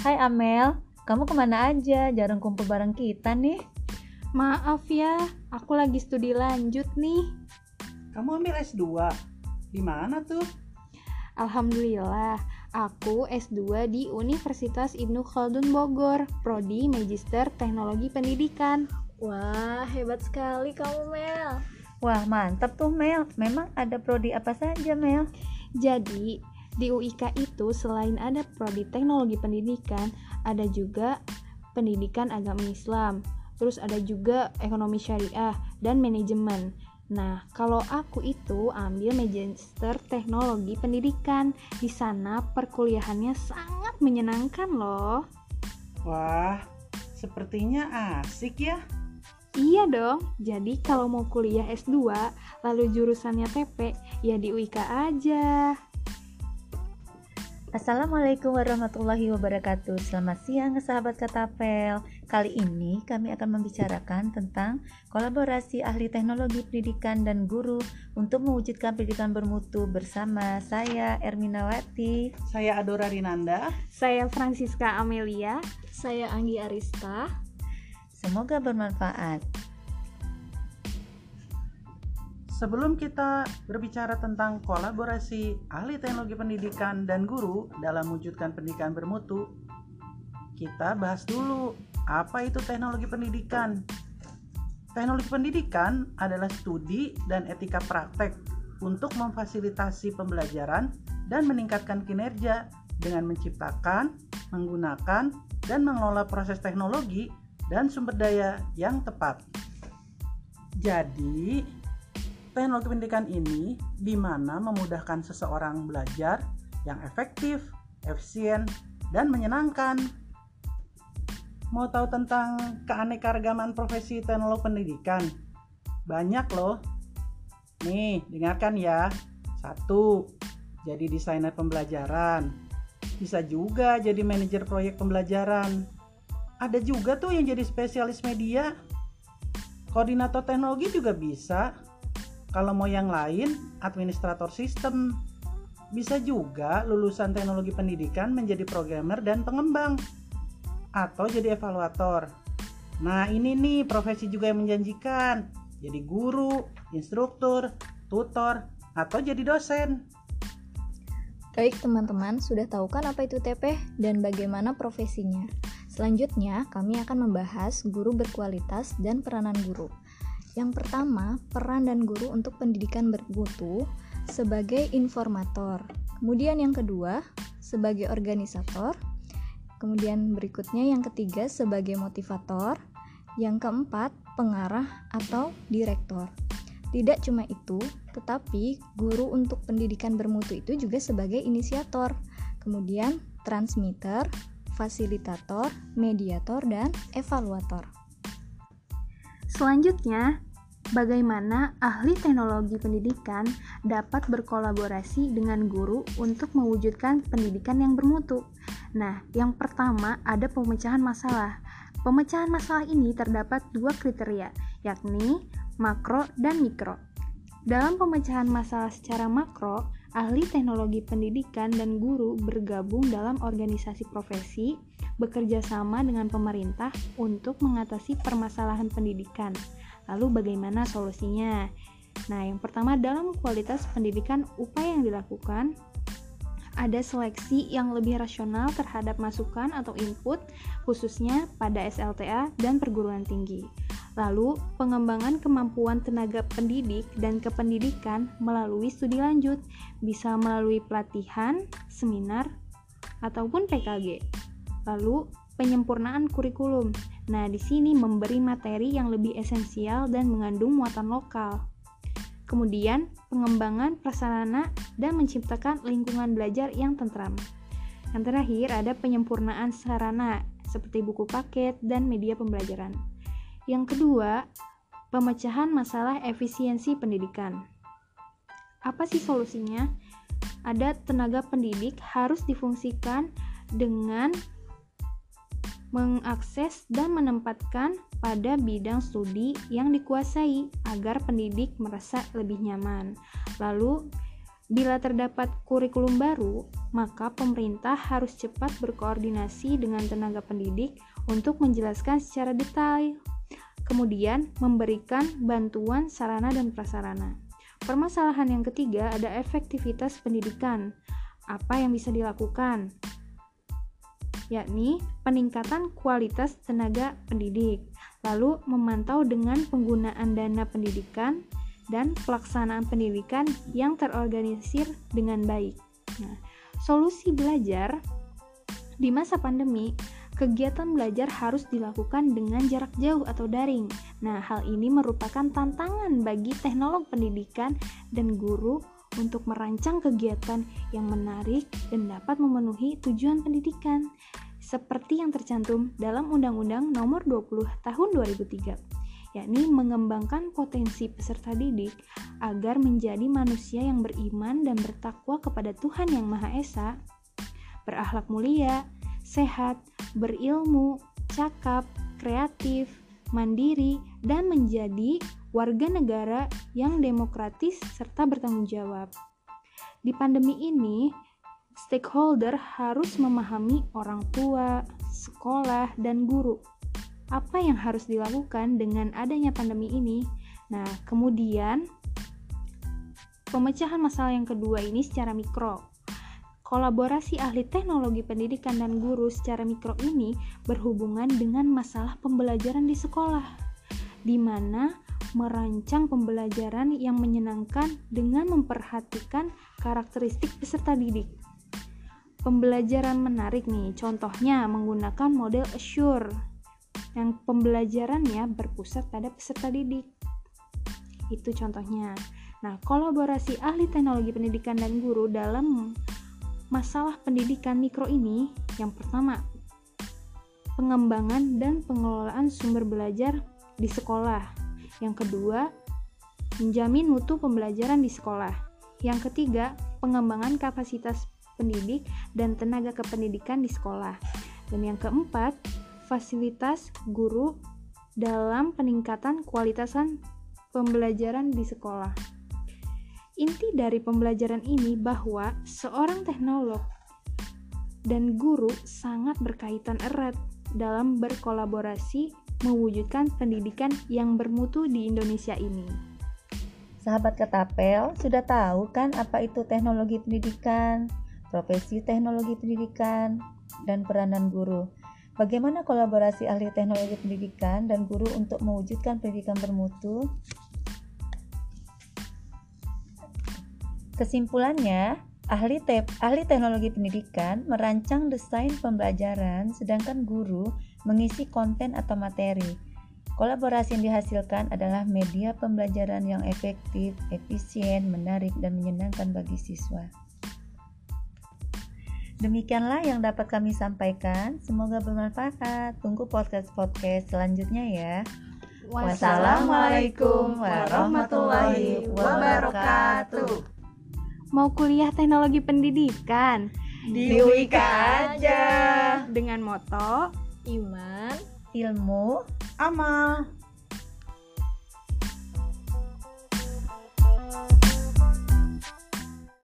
Hai Amel, kamu ke mana aja? Jarang kumpul bareng kita nih. Maaf ya, aku lagi studi lanjut nih. Kamu ambil S2? Di mana tuh? Alhamdulillah, aku S2 di Universitas Ibnu Khaldun Bogor, Prodi Magister Teknologi Pendidikan. Wah, hebat sekali kamu Mel. Wah, mantap tuh Mel. Memang ada prodi apa saja Mel? Jadi, di UIK itu selain ada prodi Teknologi Pendidikan, ada juga Pendidikan Agama Islam. Terus ada juga Ekonomi Syariah dan Manajemen. Nah, kalau aku itu ambil Magister Teknologi Pendidikan. Di sana perkuliahannya sangat menyenangkan loh. Wah, sepertinya asik ya. Iya dong, jadi kalau mau kuliah S2, lalu jurusannya TP, ya di UIK aja. Assalamualaikum warahmatullahi wabarakatuh. Selamat siang sahabat Katapel. Kali ini kami akan membicarakan tentang kolaborasi ahli teknologi pendidikan dan guru Untuk mewujudkan pendidikan bermutu bersama saya Erminawati Saya Adora Rinanda. Saya Francisca Amelia. Saya Anggi Arista. Semoga bermanfaat. Sebelum kita berbicara tentang kolaborasi ahli teknologi pendidikan dan guru dalam mewujudkan pendidikan bermutu, kita bahas dulu apa itu teknologi pendidikan. Teknologi pendidikan adalah studi dan etika praktek untuk memfasilitasi pembelajaran dan meningkatkan kinerja dengan menciptakan, menggunakan, dan mengelola proses teknologi dan sumber daya yang tepat. Jadi, teknologi pendidikan ini di mana memudahkan seseorang belajar yang efektif, efisien, dan menyenangkan. Mau tahu tentang keanekaragaman profesi teknologi pendidikan? Banyak loh. Nih, dengarkan ya. Satu, jadi desainer pembelajaran. Bisa juga jadi manajer proyek pembelajaran ada juga tuh yang jadi spesialis media koordinator teknologi juga bisa kalau mau yang lain administrator sistem. Bisa juga lulusan teknologi pendidikan menjadi programmer dan pengembang. Atau jadi evaluator. Nah ini nih profesi juga yang menjanjikan. Jadi guru instruktur tutor atau jadi dosen. Baik teman-teman, sudah tahu kan apa itu TP dan bagaimana profesinya? Selanjutnya, kami akan membahas guru berkualitas dan peranan guru. Yang pertama, peran dan guru untuk pendidikan bermutu sebagai informator. Kemudian yang kedua, sebagai organisator. Kemudian berikutnya yang ketiga sebagai motivator. Yang keempat, pengarah atau direktor. Tidak cuma itu, tetapi guru untuk pendidikan bermutu itu juga sebagai inisiator. Kemudian transmitter, fasilitator, mediator, dan evaluator. Selanjutnya, bagaimana ahli teknologi pendidikan dapat berkolaborasi dengan guru untuk mewujudkan pendidikan yang bermutu. Nah, yang pertama ada pemecahan masalah. Pemecahan masalah ini terdapat dua kriteria, yakni makro dan mikro. Dalam pemecahan masalah secara makro, ahli teknologi pendidikan dan guru bergabung dalam organisasi profesi, bekerja sama dengan pemerintah untuk mengatasi permasalahan pendidikan. Lalu bagaimana solusinya? Nah, yang pertama dalam kualitas pendidikan upaya yang dilakukan ada seleksi yang lebih rasional terhadap masukan atau input khususnya pada SLTA dan perguruan tinggi. Lalu, pengembangan kemampuan tenaga pendidik dan kependidikan melalui studi lanjut bisa melalui pelatihan, seminar, ataupun PKG. Lalu, penyempurnaan kurikulum. Nah, di sini memberi materi yang lebih esensial dan mengandung muatan lokal. Kemudian, pengembangan prasarana dan menciptakan lingkungan belajar yang tentram. Yang terakhir, ada penyempurnaan sarana seperti buku paket dan media pembelajaran. Yang kedua, pemecahan masalah efisiensi pendidikan. Apa sih solusinya? Ada tenaga pendidik harus difungsikan dengan mengakses dan menempatkan pada bidang studi yang dikuasai agar pendidik merasa lebih nyaman. Lalu, Bila terdapat kurikulum baru, maka pemerintah harus cepat berkoordinasi dengan tenaga pendidik untuk menjelaskan secara detail. Kemudian, memberikan bantuan sarana dan prasarana. Permasalahan yang ketiga ada efektivitas pendidikan. Apa yang bisa dilakukan? Yakni peningkatan kualitas tenaga pendidik, lalu memantau dengan penggunaan dana pendidikan dan pelaksanaan pendidikan yang terorganisir dengan baik. Nah, solusi belajar di masa pandemi, kegiatan belajar harus dilakukan dengan jarak jauh atau daring. Nah, hal ini merupakan tantangan bagi teknolog pendidikan dan guru untuk merancang kegiatan yang menarik dan dapat memenuhi tujuan pendidikan seperti yang tercantum dalam Undang-Undang Nomor 20 Tahun 2003 yakni mengembangkan potensi peserta didik agar menjadi manusia yang beriman dan bertakwa kepada Tuhan Yang Maha Esa, berakhlak mulia, sehat, berilmu, cakap, kreatif, mandiri, dan menjadi warga negara yang demokratis serta bertanggung jawab. Di pandemi ini, stakeholder harus memahami orang tua, sekolah, dan guru apa yang harus dilakukan dengan adanya pandemi ini. Nah, kemudian pemecahan masalah yang kedua ini secara mikro. Kolaborasi ahli teknologi pendidikan dan guru secara mikro ini berhubungan dengan masalah pembelajaran di sekolah, di mana merancang pembelajaran yang menyenangkan dengan memperhatikan karakteristik peserta didik. Pembelajaran menarik nih, contohnya menggunakan model Assure yang pembelajarannya berpusat pada peserta didik. Itu contohnya. Nah, kolaborasi ahli teknologi pendidikan dan guru dalam masalah pendidikan mikro ini yang pertama, pengembangan dan pengelolaan sumber belajar di sekolah. Yang kedua, menjamin mutu pembelajaran di sekolah. Yang ketiga, pengembangan kapasitas pendidik dan tenaga kependidikan di sekolah. Dan yang keempat, fasilitas guru dalam peningkatan kualitasan pembelajaran di sekolah. Inti dari pembelajaran ini bahwa seorang teknolog dan guru sangat berkaitan erat dalam berkolaborasi mewujudkan pendidikan yang bermutu di Indonesia ini. Sahabat Ketapel, sudah tahu kan apa itu teknologi pendidikan, profesi teknologi pendidikan, dan peranan guru. Bagaimana kolaborasi ahli teknologi pendidikan dan guru untuk mewujudkan pendidikan bermutu? Kesimpulannya, ahli, te ahli teknologi pendidikan merancang desain pembelajaran, sedangkan guru mengisi konten atau materi. Kolaborasi yang dihasilkan adalah media pembelajaran yang efektif, efisien, menarik, dan menyenangkan bagi siswa. Demikianlah yang dapat kami sampaikan. Semoga bermanfaat. Tunggu podcast-podcast selanjutnya ya. Wassalamualaikum warahmatullahi wabarakatuh. Mau kuliah teknologi pendidikan? Di Wika aja. Dengan moto Iman, Ilmu, Amal.